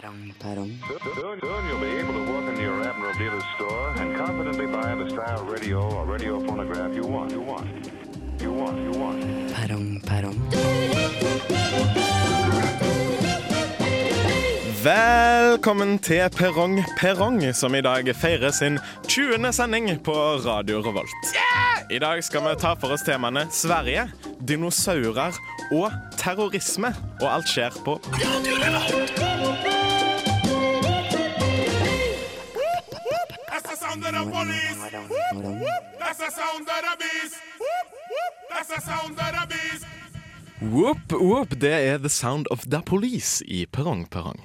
Perrong, perrong. Soon, soon you'll be able to walk into your Admiral dealer's store and confidently buy the style radio or radio phonograph you want. You want. You want. You want. Perrong, perrong. Velkommen til Perrong Perrong, som i dag feirer sin 20. sending på Radio Revolt. I dag skal vi ta for oss temaene Sverige, dinosaurer og terrorisme. Og alt skjer på Radio the of the police. That's the sound of the beast. That's the sound of the beast. Whoop, whoop, Det er The Sound of the Police i perrong, perrong,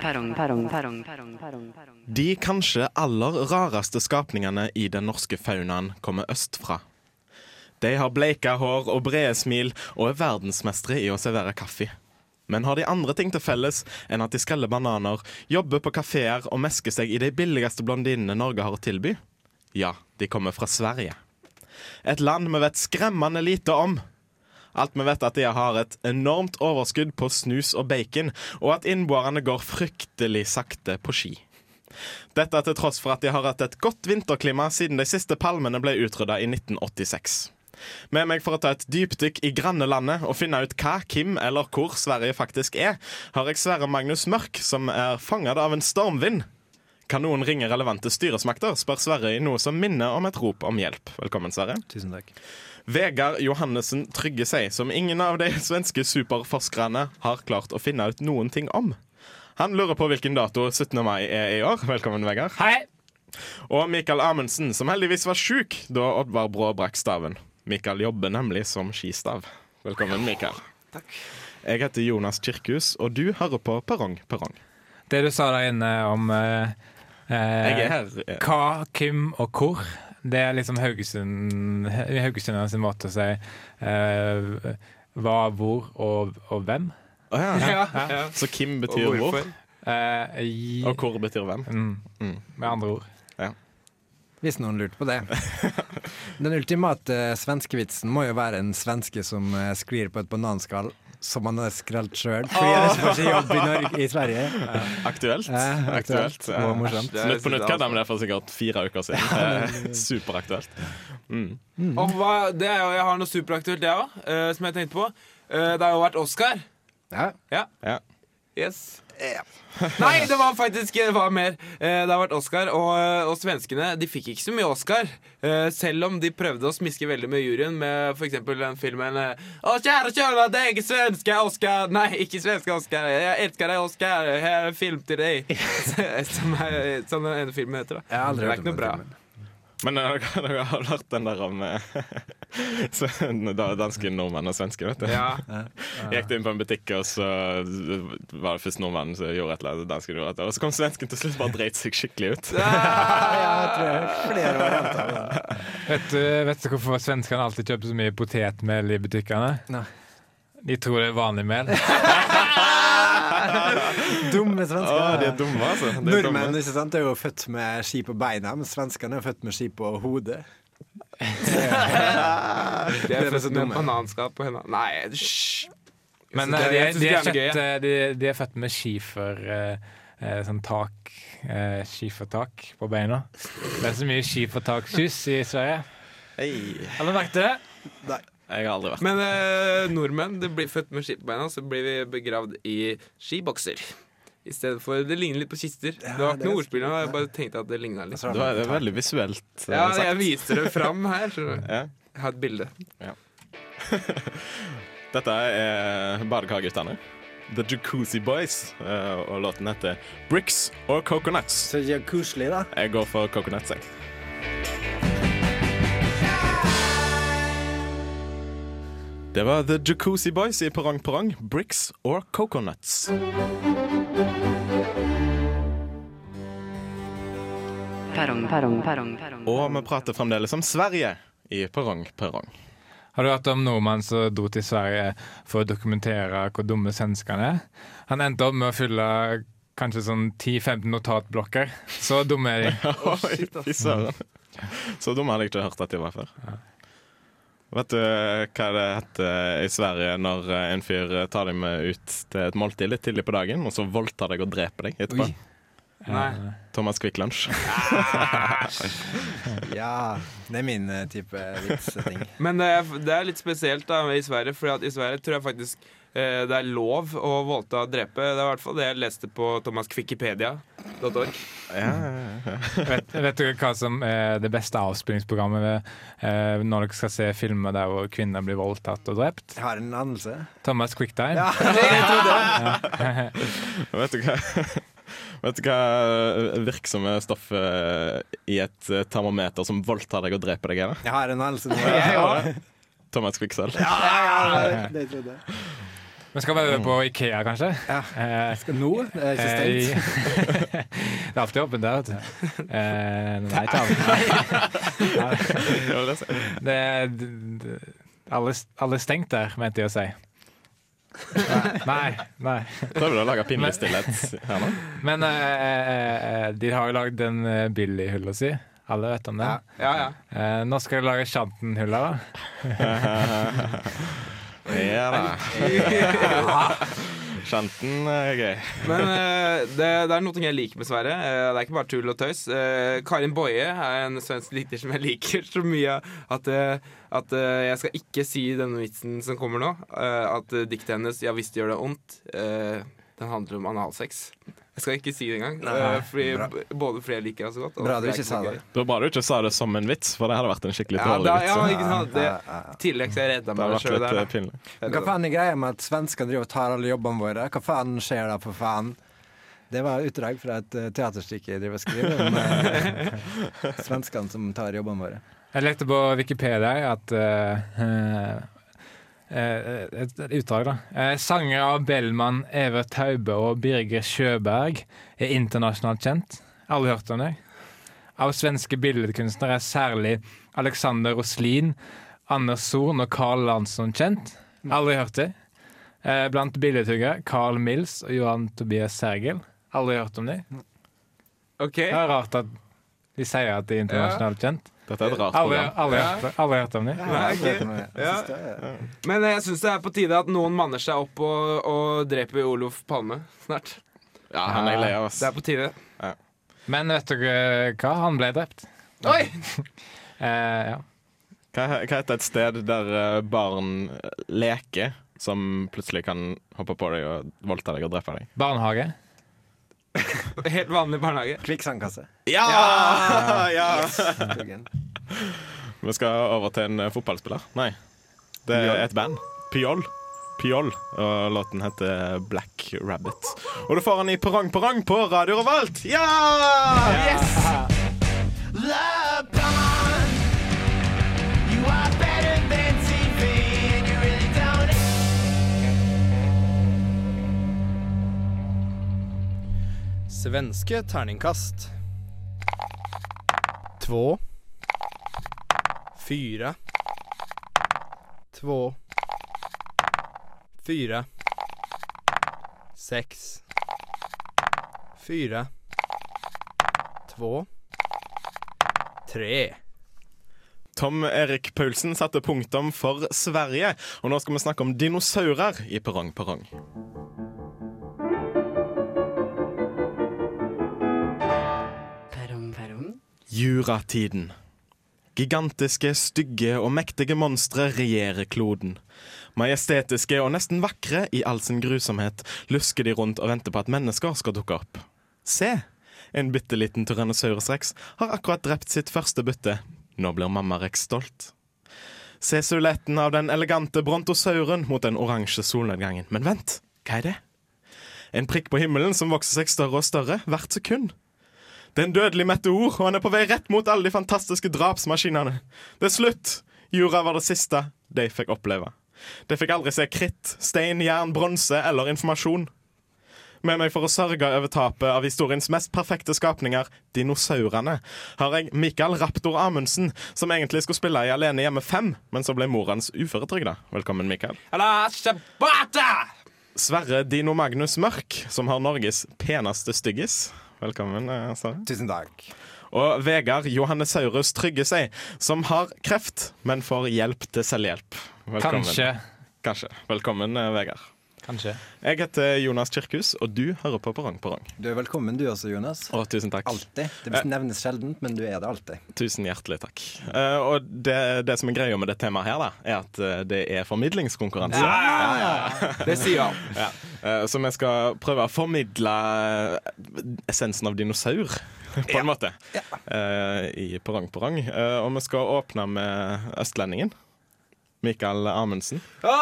perrong, perrong. De kanskje aller rareste skapningene i den norske faunaen kommer østfra. De har bleika hår og brede smil og er verdensmestere i å servere kaffe. Men har de andre ting til felles enn at de skreller bananer, jobber på kafeer og mesker seg i de billigste blondinene Norge har å tilby? Ja, de kommer fra Sverige. Et land vi vet skremmende lite om. Alt vi vet at de har et enormt overskudd på snus og bacon, og at innboerne går fryktelig sakte på ski. Dette til tross for at de har hatt et godt vinterklima siden de siste palmene ble utrydda i 1986. Med meg for å ta et dypdykk i grannelandet og finne ut hva, hvem eller hvor Sverige faktisk er, har jeg Sverre Magnus Mørk, som er fanget av en stormvind. Kan noen ringe relevante styresmakter, spør Sverre i noe som minner om et rop om hjelp. Velkommen, Sverre. Tusen takk. Vegard Johannessen Trygge seg, som ingen av de svenske superforskerne har klart å finne ut noen ting om. Han lurer på hvilken dato 17. mai er i år. Velkommen, Vegard. Hei! Og Mikael Amundsen, som heldigvis var sjuk da Oddvar Brå brakk staven. Mikael jobber nemlig som skistav. Velkommen, Mikael. Takk. Jeg heter Jonas Kirkhus, og du hører på Perrong Perrong. Det du sa der inne om eh, eh, Jeg er her. hva, hvem og hvor, det er liksom Haugesund Haugesund sin måte å si eh, hva, hvor og, og hvem. Oh, ja. Så Kim betyr hvor, Eh, i, og hvor betyr hvem. mm, Mm. med andre ord. Hvis noen lurte på det. Den ultimate svenskevitsen må jo være en svenske som eh, sklir på et bananskall som han har skrelt sjøl. Fordi han ikke får seg jobb i, Norge, i Sverige. Aktuelt. Eh, aktuelt ja. og morsomt. Nytt på nytt kan det for sikkert fire uker siden. Eh, Superaktuelt. Mm. Mm. hva, det er jo, jeg har noe superaktuelt, jeg òg, som jeg tenkte på. Eh, det har jo vært Oscar. Ja. Ja. Ja. Yes. Nei, det var faktisk det var mer. Eh, det har vært Oscar, og, og svenskene de fikk ikke så mye Oscar. eh, selv om de prøvde å smiske veldig med juryen med f.eks. den filmen eh, Å, kjære kjøla, ikke svenske Oscar Nei, ikke svenske Oscar. Jeg elsker deg, Oscar. Her er en film til deg. som, er, som den ene filmen heter. da Jeg har aldri Det er hørt om den filmen. Men eh, dere, har hørt den der om eh, danske nordmenn og svenske, vet du. Ja. Gikk inn på en butikk, og så var det først nordmannen som gjorde et eller annet, dansken gjorde et eller annet, og så kom svensken til slutt bare dreit seg skikkelig ut. Ja, jeg tror jeg flere varianter det. Vet du, vet du hvorfor svenskene alltid kjøper så mye potetmel i butikkene? Nei. De tror det er vanlig mel. Dumme svensker. Ah, de er dumme, altså. De er Nordmenn dumme. ikke sant, er jo født med ski på beina, men svenskene er født med ski på hodet. De er født med bananskap på hendene. Nei, hysj! Men eh, de, er, de, er kjøtt, eh, de, de er født med skifer eh, eh, Sånn tak eh, Skifertak på beina. Det er så mye skifertaksjus i Sverige. Hey. Har du merket det? Jeg har aldri vært Men eh, nordmenn det blir født med ski på beina, så blir vi begravd i skibokser. I stedet for Det ligner litt på kister. det var ikke noe ordspill, jeg bare tenkte at det ligna litt. Det er, det er veldig visuelt Uh, Ja, jeg viser det fram her. Så. Ja. Jeg har et bilde. Dette er Badekareguttene. The Jacuzzi Boys. eh, Og låten heter Bricks or Coconuts. Så det er koselig, da. Jeg går for coconuts, jeg. Det var The Jacuzzi Boys i Perrong Perrong. Bricks or Coconuts. Perrong, perrong, perrong, perrong. Og vi prater fremdeles om Sverige i Perrong Perrong. Har du hørt om nordmannen som dro til Sverige for å dokumentere hvor dumme svenskene er? Han endte opp med å fylle kanskje sånn 10-15 notatblokker. Så dumme er de. Oi, fy søren. Så dumme hadde jeg ikke hørt at de var før. Vet du hva det heter i Sverige når eh, en fyr tar deg med ut til et måltid litt tidlig på dagen, og så voldtar deg og dreper deg etterpå? Oi. Nei. Thomas Quick Lunch. Ja, det er min eh, type vitssetting. Men det er, det er litt spesielt da i Sverige, for i Sverige tror jeg faktisk eh, det er lov å voldta og drepe. Det er i hvert fall det jeg leste på thomaskwikipedia.org. Ja, ja, ja. Vet, vet dere hva som er det beste avspillingsprogrammet ved, eh, når dere skal se filmer der hvor kvinner blir voldtatt og drept? Jeg har en anelse. Thomas Quicktime. Ja, jeg trodde Vet du hva Vet du hva virksomme stoffet i et eh, termometer som voldtar deg og dreper deg, er? Jeg har en helse nå. Thomas Quicksølv. Ja, ja, det trodde jeg. Vi skal være på Ikea, kanskje? Ja. Eh, Nå? Det er ikke stengt. eh, det er alltid åpent der, vet du. Eh, nei, ikke av. Det alle er stengt der, mente jeg å si. Nei, nei. Prøver du å lage pinlig stillhet her nå? Men eh, eh, de har jo lagd den uh, Billy-hylla si. Alle vet om det? Ja, ja. Eh, nå skal de lage Shanten-hylla. da. Ja da. Shanten er gøy. Men eh, det, det er noe jeg liker med Sverre. Eh, det er ikke bare tull og tøys. Eh, Karin Boye er en svensk dikter som jeg liker så mye at, at jeg skal ikke si denne vitsen som kommer nå. at diktet hennes 'Ja visst gjør det ondt', eh, den handler om analsex. Jeg skal ikke si det engang. Nei, eh, fordi, både fordi jeg liker det så godt. og Bra du ikke sa det. Det var bra du ikke sa det som en vits, for det hadde vært en skikkelig Ja, dårlig vits. ja, så ikke sant? Det, Ja, ja, ja. I tillegg så jeg redda meg sjøl der. da. eh, Hva faen er greia med at svenskene driver og tar alle jobbene våre? Hva faen skjer da, for faen? Det var utdrag fra et eh, teaterstykke jeg driver og skriver om svenskene som tar jobbene våre. Jeg lekte på Wikipedia at eh, et, et utdrag, da. Eh, sanger av Bellman, Evert Taube og Birger Sjøberg er internasjonalt kjent. Alle hørt om det. Av svenske billedkunstnere er særlig Alexander Roslin, Anders Zorn og Carl Lansson kjent. Aldri hørt det. Eh, blant billedhuggere Carl Mills og Johan Tobias Sergel. Aldri hørt om dem. Okay. Det er rart at de sier at de er internasjonalt kjent. Dette er et rart alle, program. Alle Ja. hørt, om Ja. er- Men jeg syns det er på tide at noen manner seg opp og, og dreper Olof Palme snart. Ja, han er lei av oss. Det er på tide. Men vet dere hva? Han ble drept. Oi! Eh, ja. Hva, hva heter et sted der eh, barn eh, leker, som plutselig kan hoppe på deg og voldta deg og drepe deg? Barnehage. Helt vanlig barnehage. Kvikksandkasse. Ja! ja! Yes. Vi skal over til en eh, fotballspiller. Nei, det er et band. Pjoll. Pjoll. Og låten heter Black Rabbit. Og du får den i Perrong Perrong på Radio Revolt! Ja! Svenske terningkast. Två. Fyra. Två. Fyra. Sex. Fyra. Två. Tre. Tom Erik Paulsen satte punktum for Sverige. Og nå skal vi snakke om dinosaurer i Perrong Perrong. Juratiden. Gigantiske, stygge og mektige monstre regjerer kloden. Majestetiske og nesten vakre i all sin grusomhet lusker de rundt og venter på at mennesker skal dukke opp. Se! En bitte liten Tyrannosaurus rex har akkurat drept sitt første bytte. Nå blir mamma rex stolt. Se silhuetten av den elegante brontosauren mot den oransje solnedgangen. Men vent, hva er det? En prikk på himmelen som vokser seg større og større hvert sekund. Det er en dødelig meteor, og han er på vei rett mot alle de fantastiske drapsmaskinene. Det er slutt! Jorda var det siste de fikk oppleve. De fikk aldri se kritt, stein, jern, bronse eller informasjon. Med meg for å sørge over tapet av historiens mest perfekte skapninger, dinosaurene, har jeg Mikael Raptor Amundsen, som egentlig skulle spille i Alene hjemme 5, men så ble mor hans uføretrygda. Velkommen, Mikael. Sverre Dino Magnus Mørk, som har Norges peneste styggis. Velkommen, eh, Sara. Tusen takk. Og Vegard Johannesaurus Trygge seg, som har kreft, men får hjelp til selvhjelp. Velkommen. Kanskje. Kanskje. Velkommen, eh, Vegard. Kanskje. Jeg heter Jonas Kirkhus, og du hører på Perrong Perrong. Du er velkommen du også, Jonas. Å, tusen takk. Alltid. Det nevnes sjeldent, men du er det alltid. Tusen hjertelig takk. Eh, og det, det som er greia med det temaet her, da, er at eh, det er formidlingskonkurranse. Det sier han. Ja. Eh, så vi skal prøve å formidle eh, essensen av dinosaur, på en måte, eh, i Perrong. Eh, og vi skal åpne med østlendingen. Mikael Amundsen. Å,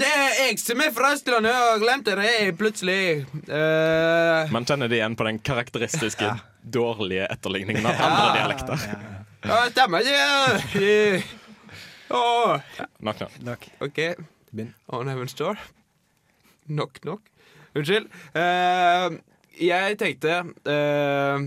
det er jeg som er fra Østlandet, og glemte det jeg plutselig. Uh... Man kjenner det igjen på den karakteristiske dårlige etterligningen av andre dialekter. ja, stemmer det? Å, Nok nå. Nok. OK. Begynn. On Heaven's Door. Knock, knock. Unnskyld. Uh, jeg tenkte eh,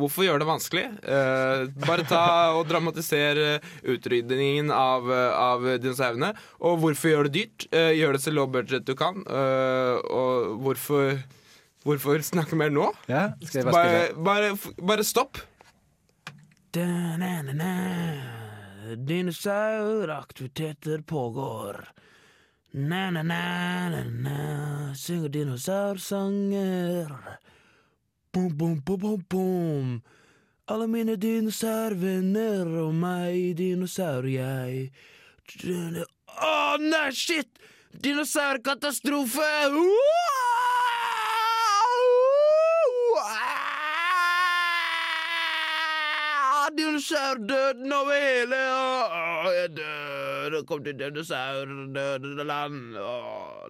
Hvorfor gjøre det vanskelig? Eh, bare ta og dramatisere utrydningen av, av dinosaurene. Og hvorfor gjøre det dyrt? Eh, gjør det så low budget du kan. Eh, og hvorfor Hvorfor snakke mer nå? Ja, skal jeg bare Bare, spille? bare, bare stopp. Dinosauraktiviteter pågår. Na-na-na-na-na, synger dinosaursanger. Bom, bom, bom, bom, bom. Alle mine dinosaurvenner og meg, dinosaur jeg. Å, nei, shit! Dinosaurkatastrofe! Dinosaurdøden over hele Å, Jeg dør. Kom til dinosaurdøden Å,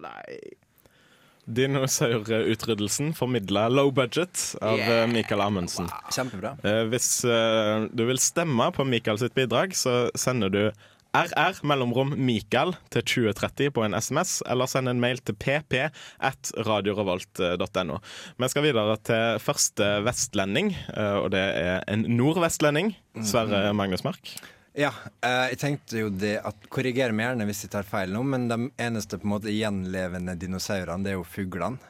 nei. Dinosaurutryddelsen formidla low budget av Yeah. Michael Mikael Amundsen. Kjempebra. Eh, hvis eh, du vil stemme på Mikael sitt bidrag, så sender du RR mellomrom Mikael til 2030 på en SMS, eller send en mail til pp at radiorevolt.no. Vi skal videre til første vestlending, eh, og det er en nordvestlending. Sverre Magnus Mark. Ja, eh, jeg tenkte jo det at Korriger meg gjerne hvis jeg tar feil nå, men de eneste på en måte gjenlevende dinosaurene, det er jo fuglene.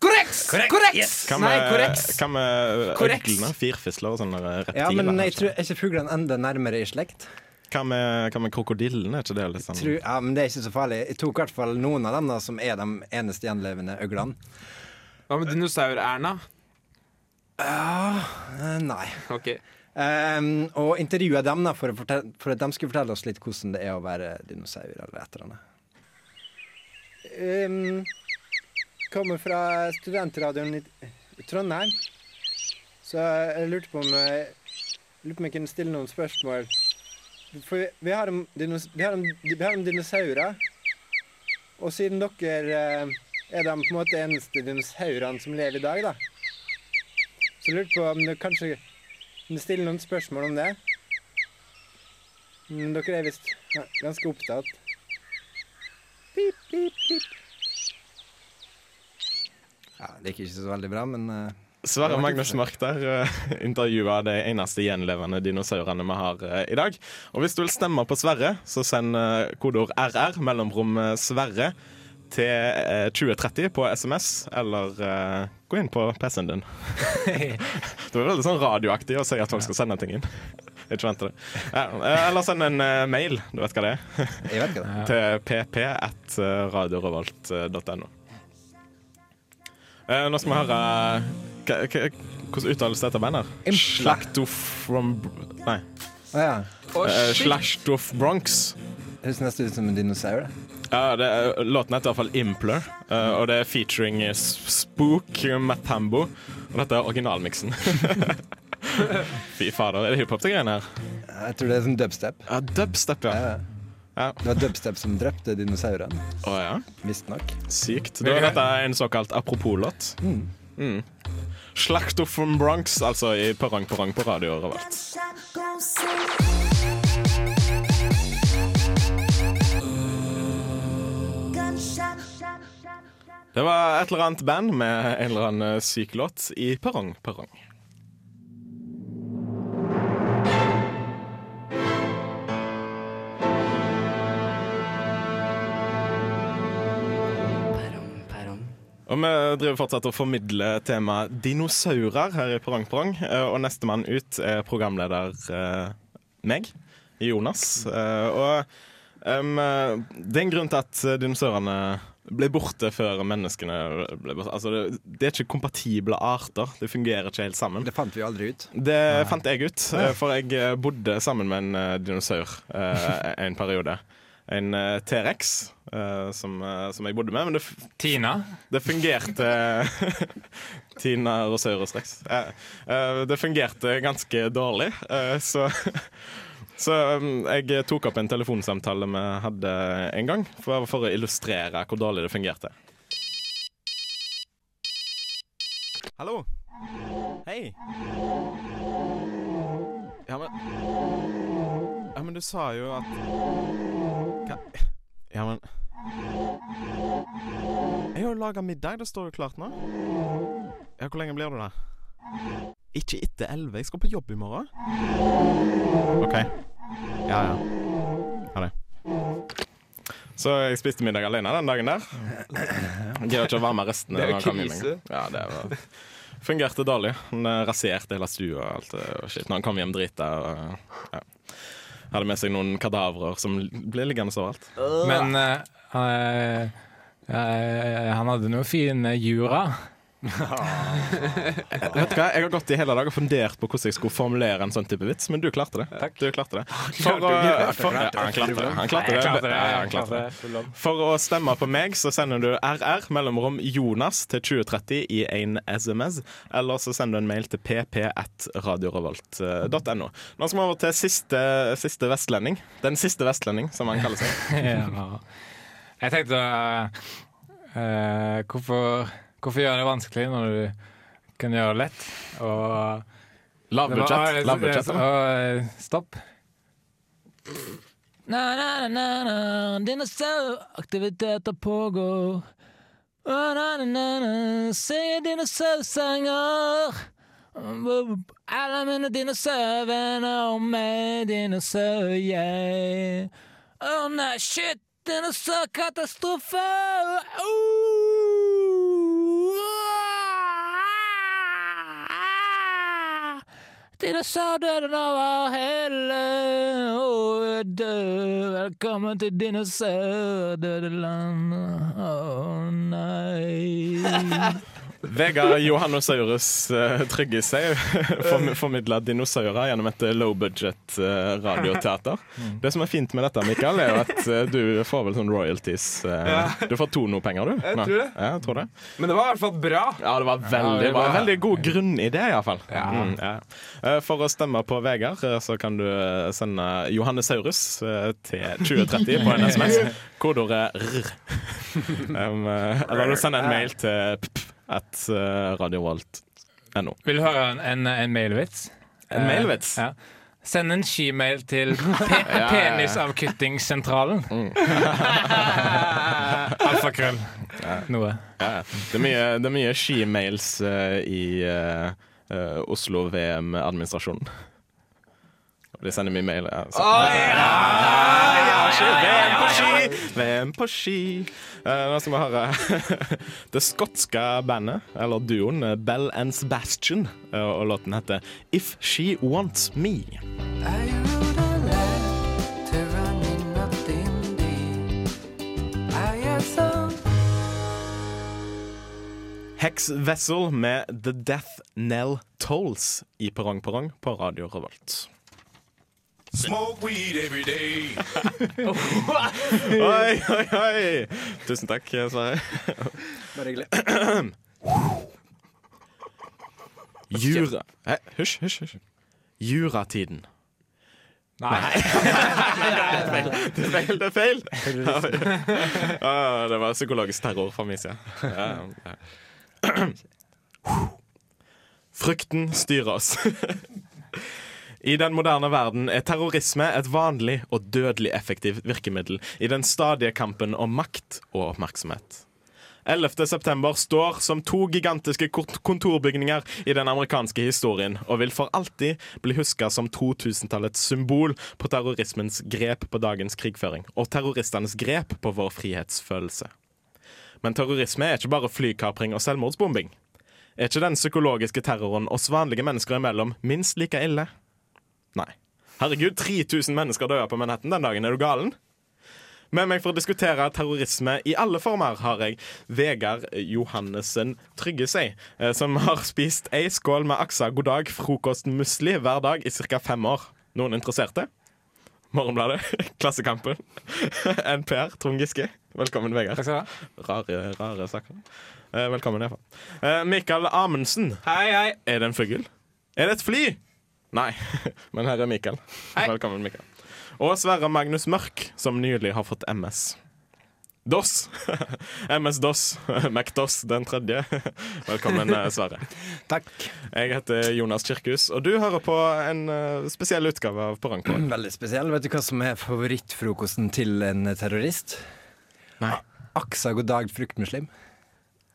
Korreks! Korreks! Hva Nei, med, hva med Korrekt. øglene, firfisler og sånne reptiler? Ja, men jeg tror er ikke fuglene enda nærmere i slekt. Hva med, hva med krokodillen? Er ikke det litt sånn Tror, ja, men det er ikke så farlig. Jeg tok i hvert fall noen av dem da, som er de eneste gjenlevende øglene. Hva med dinosaur-Erna? Uh, nei. Ok. Um, og intervjua dem da for, fortelle, for at de skulle fortelle oss litt hvordan det er å være dinosaur eller et eller annet. Um, kommer fra studentradioen i Trondheim. Så jeg lurte på om jeg, lurte på om jeg kunne stille noen spørsmål. For vi, vi, har, om, dinos, dinosaurer. Og siden dere eh, er de på en måte eneste dinosaurene som lever i dag, da. Så jeg lurte på om det kanskje du stille noen spørsmål om det? Men dere er visst ja, ganske opptatt. Pip, pip, pip. Ja, det gikk ikke så veldig bra, men uh, Sverre Magnus Mark der uh, intervjua de eneste gjenlevende dinosaurene vi har uh, i dag. Og hvis du vil stemme på Sverre, så send uh, kodeord RR mellomrom eh, Sverre til eh, 2030 på SMS, eller eh, gå inn på PC-en din. det var veldig sånn radioaktig å si at folk skal sende ting inn. Ikke vente til det. Eh, eller send en eh, mail, du vet hva det er, jeg vet ikke det. til pp at eh, radiorevolt.no. Eh, nå skal vi høre hva- hva- Hvordan uttales dette bandet? Slaktoff from Nei. Å ja. Uh, Slashtoff Bronx. Høres nesten ut som en dinosaur. det. Ja, det er, låten heter i hvert fall Impler, eh, og det er featuring eh, Spook Matambo. Og dette er originalmiksen. Fy fader, er det hiphop til greiene her? Jeg tror det er som dubstep. Ja, dubstep, ja. Ja. Ja. Det var dubstep som drepte dinosaurene, Oh, ja, visstnok. sykt. Da er dette en såkalt apropos-låt. Mm. Slaktoff from Bronx, altså i Perrong på radio overalt. Det var et eller annet band med en eller annen syk låt i Perrong Perrong. Og vi driver fortsatt å formidle temaet dinosaurer her i Perrong Perrong. eh, Og nestemann ut er programleder eh, meg, Jonas. Eh, og eh, det er en grunn til at dinosaurene ble borte før menneskene ble borte. Altså, det, det er ikke kompatible arter. Det fungerer ikke helt sammen. Det fant vi aldri ut. Det fant jeg ut, for jeg eh, bodde sammen med en eh, dinosaur eh, en periode. En T-rex som, som jeg bodde med, men det, Tina. det fungerte Tina Rosaurus rex. Det fungerte ganske dårlig, så så um, jeg tok opp en telefonsamtale vi hadde en gang, for, for å illustrere hvor dårlig det fungerte. Hallo. Hei. Ja, men Ja, men du sa jo at Hva? Ja, men Jeg har jo laga middag. Det står jo klart nå. Ja, Hvor lenge blir du der? Ikke etter elleve. Jeg skal på jobb i morgen. OK. Ja, ja. Ha det. Så jeg spiste middag alene den dagen der. Greier ikke å være med resten. Det er jo krise. Ja, det var Fungerte dårlig. Han eh, raserte hele stua og alt det og shit. Når han kom hjem drita og ja. Hadde med seg noen kadavrer som ble liggende overalt. Men uh, uh, uh, han hadde noen fine jura. Vet du hva? Jeg har gått i hele dag og fundert på hvordan jeg skulle formulere en sånn type vits, men du klarte det. Du klarte det. For, å, for, ja, han klarte det. Han klarte det. Klarte det, Ja, han klarte det. For å stemme på meg, så sender du RR mellomrom Jonas til 2030 i en SMS, eller så sender du en mail til pp1radiorevolt.no. Nå skal vi over til siste, siste vestlending. Den siste vestlending, som han kaller seg. Jeg tenkte uh, uh, hvorfor, hvorfor gjøre det vanskelig når du kan gjøre det lett? Og Lavbudsjett. Lavbudsjett. Og, eh, stopp. Na, na, na, na. Dinosauraktiviteter pågår. Na, na, na, na. Synger dinosaursanger. Alle mine dinosaurvenner og meg, dinosaur, yeah. Oh, nei, shit! Dinosaurkatastrofe! Uh! Dinosaurdøden over hele og jeg. Velkommen til dinosaurdødeland. Å nei. Vegard Johannosaurus uh, Trygge seg form formidla dinosaurer gjennom et eh, low budget uh, radioteater. Det som er fint med dette, Mikael, er jo at uh, du får vel sånn royalties. eh, Ja. Du får Tono-penger, du. Jeg tror det. Ja, jeg tror det. Men det var i hvert fall bra. Ja, det var veldig, det var- var... veldig god grunnidé, iallfall. Mm, ja. Eh, For å stemme på Vegard, eh, så kan du eh, sende Johannesaurus eh, til 2030 på en SMS. Kodeordet RR. Um, eh, eller du sender en mail til pp at eh, radiovolt.no. Vil du høre en, en, en mailvits? En mailvits? Eh, Ja. Send en skimail til pe penisavkuttingssentralen. Alfakrøll. Noe. Ja, det er mye, det er mye skimails uh, i eh, Oslo VM-administrasjonen. De sender mye mail. Ja, så. VM på ski! VM på ski. Eh, nå skal vi høre det skotske bandet, eller duoen, eh, Bell and Sebastian. eh, og låten heter If She Wants Me. Hex Vessel med The Death Nell Tolls i Perrong Perrong på Radio Revolt. Smoke weed every day. Oi, oi, oi! Tusen takk, Sverre. Bare hyggelig. Jura... Hei, Hysj, hysj. hysj. Juratiden. Nei. Det er feil, det er feil! Ah, det var psykologisk terror fra min side. Ja, ja. Frykten styrer oss. I den moderne verden er terrorisme et vanlig og dødelig effektivt virkemiddel i den stadige kampen om makt og oppmerksomhet. 11. september står som to gigantiske kontorbygninger i den amerikanske historien, og vil for alltid bli huska som 2000-tallets symbol på terrorismens grep på dagens krigføring, og terroristenes grep på vår frihetsfølelse. Men terrorisme er ikke bare flykapring og selvmordsbombing. Er ikke den psykologiske terroren oss vanlige mennesker imellom minst like ille? Nei. Herregud, 3000 mennesker døde på Manhattan den dagen. Er du galen? Med meg for å diskutere terrorisme i alle former har jeg Vegard Johannessen Tryggesei, eh, som har spist ei skål med Aksa god dag frokostmusli hver dag i ca. fem år. Noen interesserte? Morgenbladet, Klassekampen, NPR, Trond Giske. Velkommen, Vegard. Takk skal du ha. Rare, rare saker. Eh, velkommen, iallfall. Eh, Mikael Amundsen. Hei, hei. Er det en fugl? Er det et fly? Nei, men her er Mikael. Hei. Velkommen, Mikael. Og Sverre Magnus Mørk, som nylig har fått MS. DOS. MS-DOS. MacDOS den tredje. Velkommen, eh, Sverre. Takk. Jeg heter Jonas Kirkhus, og du hører på en eh, spesiell utgave av Poranko. Veldig spesiell. Vet du hva som er favorittfrokosten til en terrorist? Nei. Aksa god dag, fruktmuslim.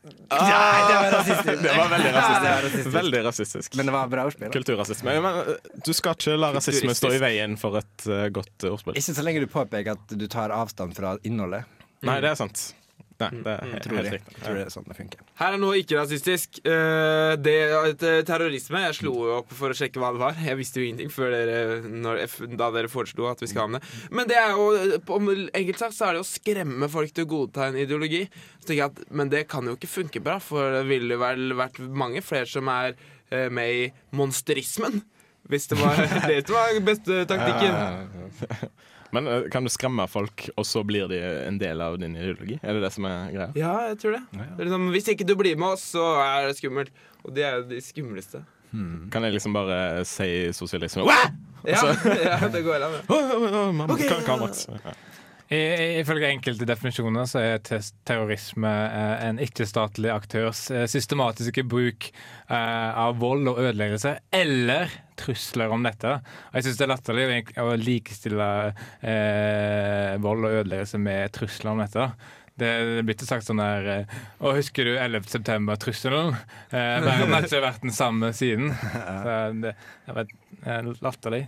Nei, det var rasistisk. Det var veldig Ja, var rasistisk. rasistisk. Veldig rasistisk. Men det var bra ordspill. Kulturrasisme. Men eh, du skal ikke la rasisme stå i veien for et uh, godt ordspill. Ikke så lenge du påpeker at du tar avstand fra innholdet. Nei, det er sant. Nei, det er Tror helt jeg. riktig. Tror det er sånn det funker. Her er noe ikke-rasistisk. Eh, det eh, Terrorisme. Jeg slo opp for å sjekke hva det var. Jeg visste jo ingenting før dere, når, da dere foreslo at vi skal ha med det. Men det er jo, eh, på enkelt sagt så er det å skremme folk til å godta en ideologi. Så tenker jeg at, Men det kan jo ikke funke bra, for det ville vel vært mange flere som er eh, med i monsterismen. Hvis det var det som var beste taktikken. Men eh, kan du skremme folk, og så blir de en del av din ideologi? Er det det som er greia? Ja, jeg tror det. det er liksom, hvis ikke du blir med oss, så er det skummelt. Og de er jo de skumleste. Kan jeg liksom bare si sosialisme? Ja, ja det går an. det. Åh, kan, kan, mamma, Ifølge enkelte definisjoner så er terrorisme eh, en ikke-statlig aktørs eh, systematiske bruk eh, av vold og ødeleggelse, eller trusler om dette. Og jeg syns det er latterlig å likestille eh, vold og ødeleggelse med trusler om dette. Det blir ikke sagt sånn der Å, husker du 11. september-trusselen? Eh, verden har ikke vært den samme siden. Så det, det var latterlig.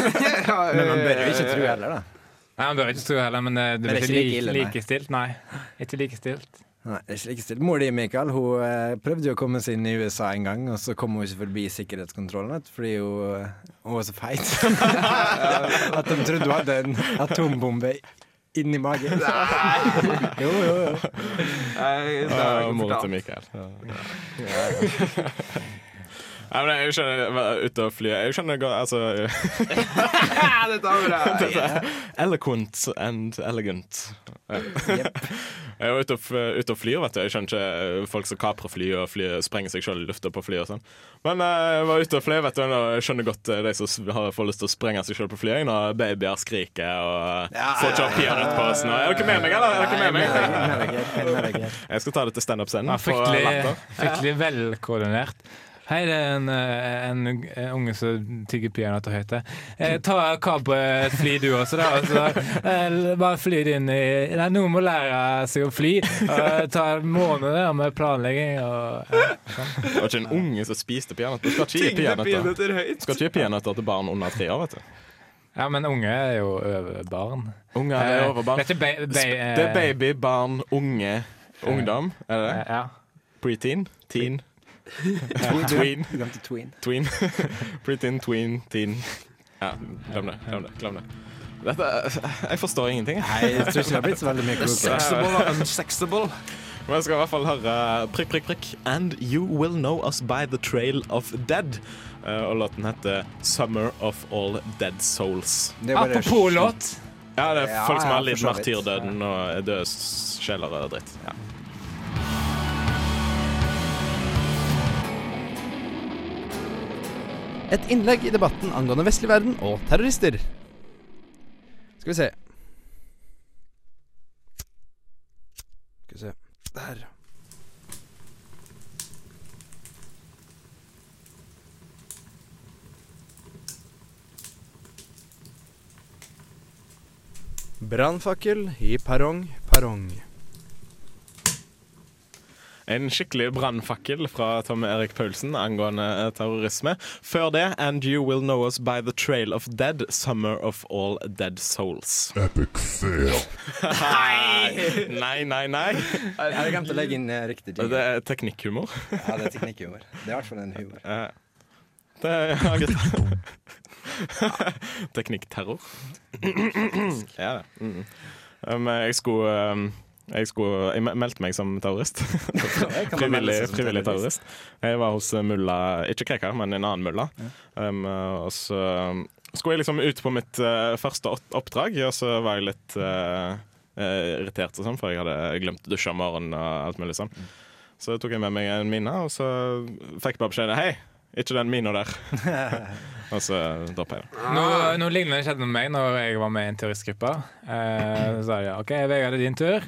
Men man bør jo ikke tro heller, da. Nei, Han bør ikke tro heller, men eh, det Men blir det er ikke ikke like ille, nei. likestilt. Nei, ikke likestilt. Nei, det er ikke likestilt. Mor di, Mikael, hun eh, prøvde jo å komme seg inn i USA en gang, og så kom hun ikke forbi sikkerhetskontrollen fordi hun, eh, hun var så feit. At de trodde hun hadde en atombombe inni magen. Nei! Jo, jo, jo. Nei, det er fortalt. til Mikael. Ja. Nei, men jeg skjønner ute og fly Jeg skjønner godt Altså dette er bra. Eloquent and elegant. Jeg var ute og, ute og flyr, vet du. Jeg skjønner ikke eh, folk som kaprer fly og fly, sprenger seg sjøl i lufta på fly og sånn. Men eh, jeg var ute og fløy, vet du, og jeg skjønner godt eh, de som har får lyst til å sprenge seg sjøl på flyet når babyer skriker og ja, får ikke på oss. Nå. Er dere med meg, eller? Er dere med meg? Jeg skal ta det til standup-scenen. Ja, fryktelig, fryktelig velkoordinert. Hei, det er en, eh, en, en unge som tygger peanøtter høyt. Eh, ta kapre et fly, du også, da. Altså, eh, bare fly det inn i Nei, noen må lære seg å fly. Eh, ta måneder med planlegging og eh, sånn. Det var ikke en unge som spiste peanøtter. Skal ikke gi peanøtter. Skal ikke gi peanøtter til barn under tre år, vet du. ja, men unge er jo over barn. Unge er over barn. Eh, Det er baby, barn, unge, ungdom. Er det det? Ja. Preteen? Teen? Tween. Du glemte tween. Tween. Preteen, tween, teen. Ja, glem det. Glem det. glem det. Dette, jeg forstår ingenting. Nei, jeg tror ikke det har blitt så veldig mye klokere. Sexable og unsexable. Men jeg skal i hvert fall høre prikk, prikk, prikk. And you will know us by the trail of dead. Eh, og låten heter Summer of All Dead Souls. Apropos låt. Ja, det er folk som har vidt. martyrdøden og døde sjeler og dritt. Ja. Et innlegg i debatten angående vestlig verden og terrorister. Skal vi se. Skal vi se Der. Brannfakkel i perrong, perrong. En skikkelig brannfakkel fra Tom Erik Paulsen angående eh, terrorisme. Før det And You Will Know Us By The Trail of Dead, Summer of All Dead Souls. Epic fail. Nei, nei, nei. Jeg har glemt å legge inn riktig riktig Det er teknikkhumor. Ja, det er teknikkhumor. Det er i hvert fall en humor. Eh, Det er ja, gutt. Teknikkterror. ja, det. Mm. Um, jeg skulle um, jeg, skulle, jeg meldte meg som terrorist. frivillig, frivillig terrorist? Jeg var hos eh, mulla, ikke Krekar, men en annen mulla. Um, uh, og så um, skulle jeg liksom ut på mitt uh, første oppdrag, og så var jeg litt uh, uh, irritert, og sånn, for jeg hadde glemt å dusje om morgenen og alt mulig sånn. Så tok jeg med meg en mine, og så fikk jeg bare beskjed Hei, ikke den mina der. og så droppa jeg det. Noe, noe lignende skjedde med meg når jeg var med i en turistgruppe. Eh, så sa jeg OK, Vegard, det er din tur.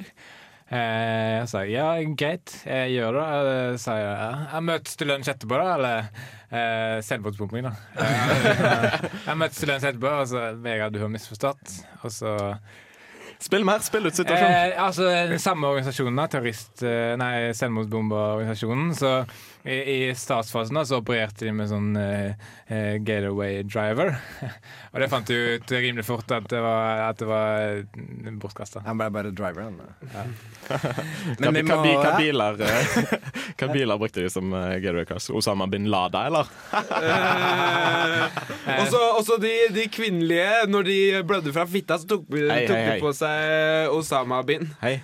Eh, så sa ja, greit, jeg gjør det. Eh, sa jeg ja. Jeg møtes til lunsj etterpå, da? Eller eh, selvmordsbombing, da. Eh, jeg møtes til lunsj etterpå, og så Vegard, du har misforstått. Og så Spill mer, spill ut situasjonen. Eh, altså den Samme organisasjonen, da, terrorist... Nei, selvmordsbomberorganisasjonen. Så i, i startfasen så opererte de med sånn uh, eh, getaway driver. Og det fant du ut rimelig fort at det var, at det var bortkasta. Han ble bare driver, Men hva, må hva, biler, eh, hva biler brukte de som uh, gateway cars? Osama bin Lada, eller? Og så de, de kvinnelige, når de blødde fra fitta, så tok, tok Hei, hei, de hei. på seg Osama bin. Hei.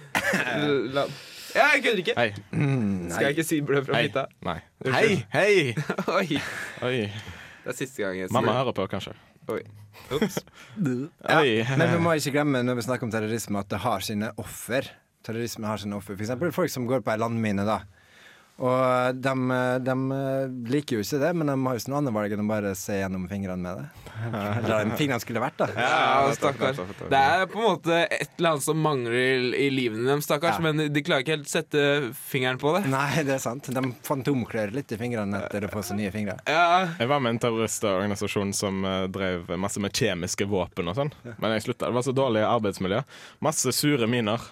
La- Ja, jeg kødder ikke. Hei. Skal jeg ikke si blø fra Hei. fitta? Nei. Hei, hei! Oi, Oi. det er siste gang jeg sier Mamma hører på, kanskje. Oi. ja. Oi. Men vi må ikke glemme når vi snakker om terrorisme, at det har sine offer. Terrorisme har sine offer. For eksempel folk som går på ei landmine, da. Og de, de liker jo ikke det, men de har jo ikke noe annet valg enn å bare se gjennom fingrene med det. Eller fingrene skulle vært, da. Ja, stakkars. Det er på en måte et eller annet som mangler i, i livene deres, stakkars. Ja. Men de klarer ikke helt sette fingeren på det. Nei, det er sant. De fantomklør litt i fingrene etter å få seg nye fingre. Ja, Jeg var med en terroristorganisasjon som eh, drev masse med kjemiske våpen og sånn. Men jeg slutta. Det var så dårlig arbeidsmiljø. Masse sure miner.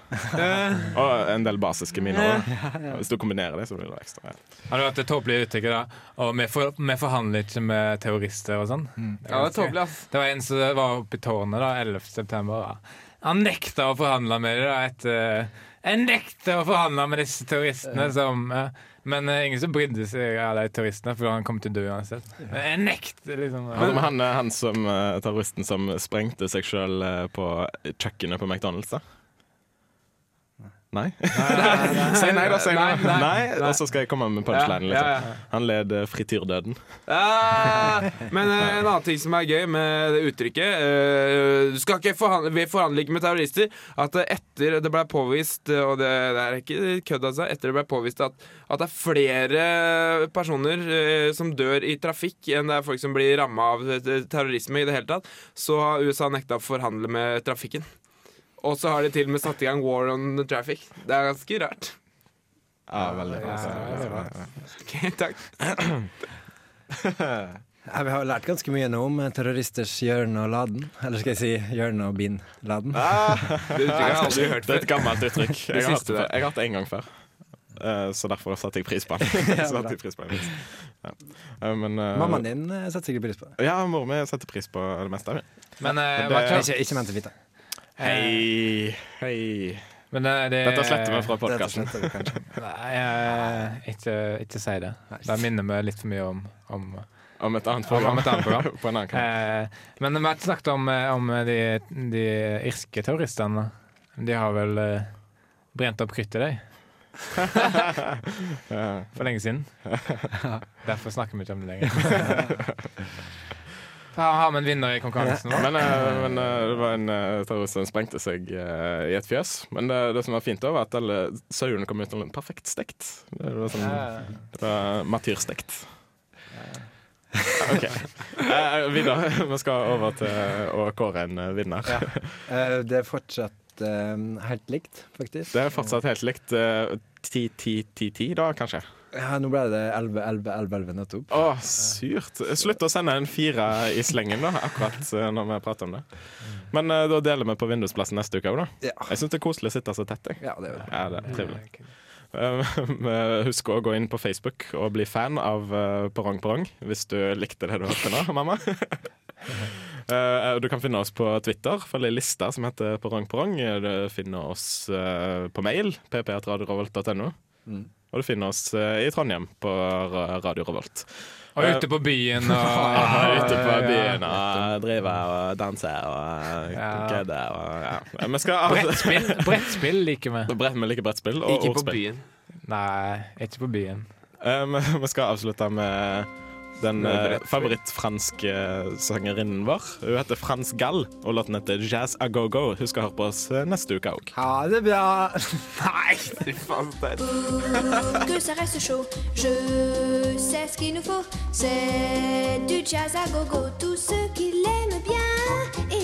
og en del basiske miner. også. Hvis du kombinerer det, så blir det ekstra. Har det hatt et tåpelig uttrykk? da? Og vi, for, vi forhandler ikke med terrorister og sånn. Det, er ja det tåpelig, ass. det var en som var oppe i tårnet da, 11. september. Da. Han nekta å forhandle med dem. etter- Jeg nekta å forhandle med disse terroristene som ja. Men uh, ingen som brydde seg av de terroristene, for han kom til å dø uansett. Jeg nekter, liksom. Men, men han, eh, han som eh, terroristen som sprengte seg sjøl på kjøkkenet på McDonald's, da? Nei? Si nei, da. Si nei. Nei, nei. nei. Og så skal jeg komme med punchlinen. Liksom. ja, Han led eh, frityrdøden. Ja, men eh, en annen ting som er gøy med det uttrykket eh, Du skal ikke forhandle, Vi forhandler ikke med terrorister. At etter det ble påvist Og det, det er ikke kødd, altså. Etter det ble påvist at, at det er flere personer som dør i trafikk enn det er folk som blir ramma av terrorisme i det hele tatt, så har USA nekta å forhandle med trafikken. Og så har de til og med satt i gang war on the traffic. Det er ganske rart. Ja, veldig. Ok, takk. Ja, vi har lært ganske mye nå om terroristers Jørn og laden. Eller skal jeg si Jørn og bin laden. Hørt Det er et gammelt uttrykk. Jeg har hatt, jeg har hatt det en gang før. Eh, så derfor satte jeg pris på den. Ja. Eh, Men, eh, Mammaen din eh, setter sikkert pris på det. Ja, mor mi setter pris på det meste. Men, uh, Det- Ikke, ikke ment å vite. Hei, hei. men det, det, Dette sletter vi fra podkasten. vi. Nei, eh, ikke, ikke si det. Det minner meg litt for mye om, om Om et annet program. om et annet program. på en annen kanal. Eh, men vi har ikke snakket om, eh, om de, de irske terroristene. De har vel eh, brent opp kruttet, de. For lenge siden. Derfor snakker vi ikke om det lenger. Har har vi en vinner i konkurransen nå? Men, eh, men eh, det var en eh, terrorist som sprengte seg i et fjøs. Men det, det som var fint, da, var at alle sauene kom ut perfekt stekt. Det var sånn det var matyrstekt. OK. Eh, videre. Vi skal over til å kåre en vinner. Eh, Det er fortsatt helt likt, faktisk. Det er fortsatt helt likt. eh, 10-10-10-10, da, kanskje. Ja, nå ble det 11-11-11 nettopp. Å, surt. Slutt å sende en fire i slengen, da, akkurat eh, når vi prater om det. Men eh, da deler vi på vindusplassen neste uke òg, da. Ja. Jeg syns det er koselig å sitte så tett. Jeg. Ja, det er. Ja, det er trivelig. Eh, Husk å gå inn på Facebook og bli fan av Perrong Perrong hvis du likte det du hørte nå, mamma. Eh, Du kan finne oss på Twitter, følg ei liste som heter Perrong Perrong. Du finner oss på mail, pp1radiorevolt.no. Og du finner oss eh, i Trondheim på Radio Revolt. Og ute på byen og Ja, ute på byen og driver og danser og kødder og ja. Vi skal Brettspill, brettspill liker vi. Brett, vi liker brettspill og Ikke på byen. Nei, ikke på byen. Vi skal avslutte med den uh, favorittfranske sangerinnen vår. Hun heter Frans Gall, og låten heter Jazz a go-go. Hun skal høre på oss eh, neste uke òg. Ha det bra! Nei, fy faen. Stein. que ça reste chaud. Je sais ce qu'il nous faut. C'est du jazz à gogo. Tous ceux qui l'aiment bien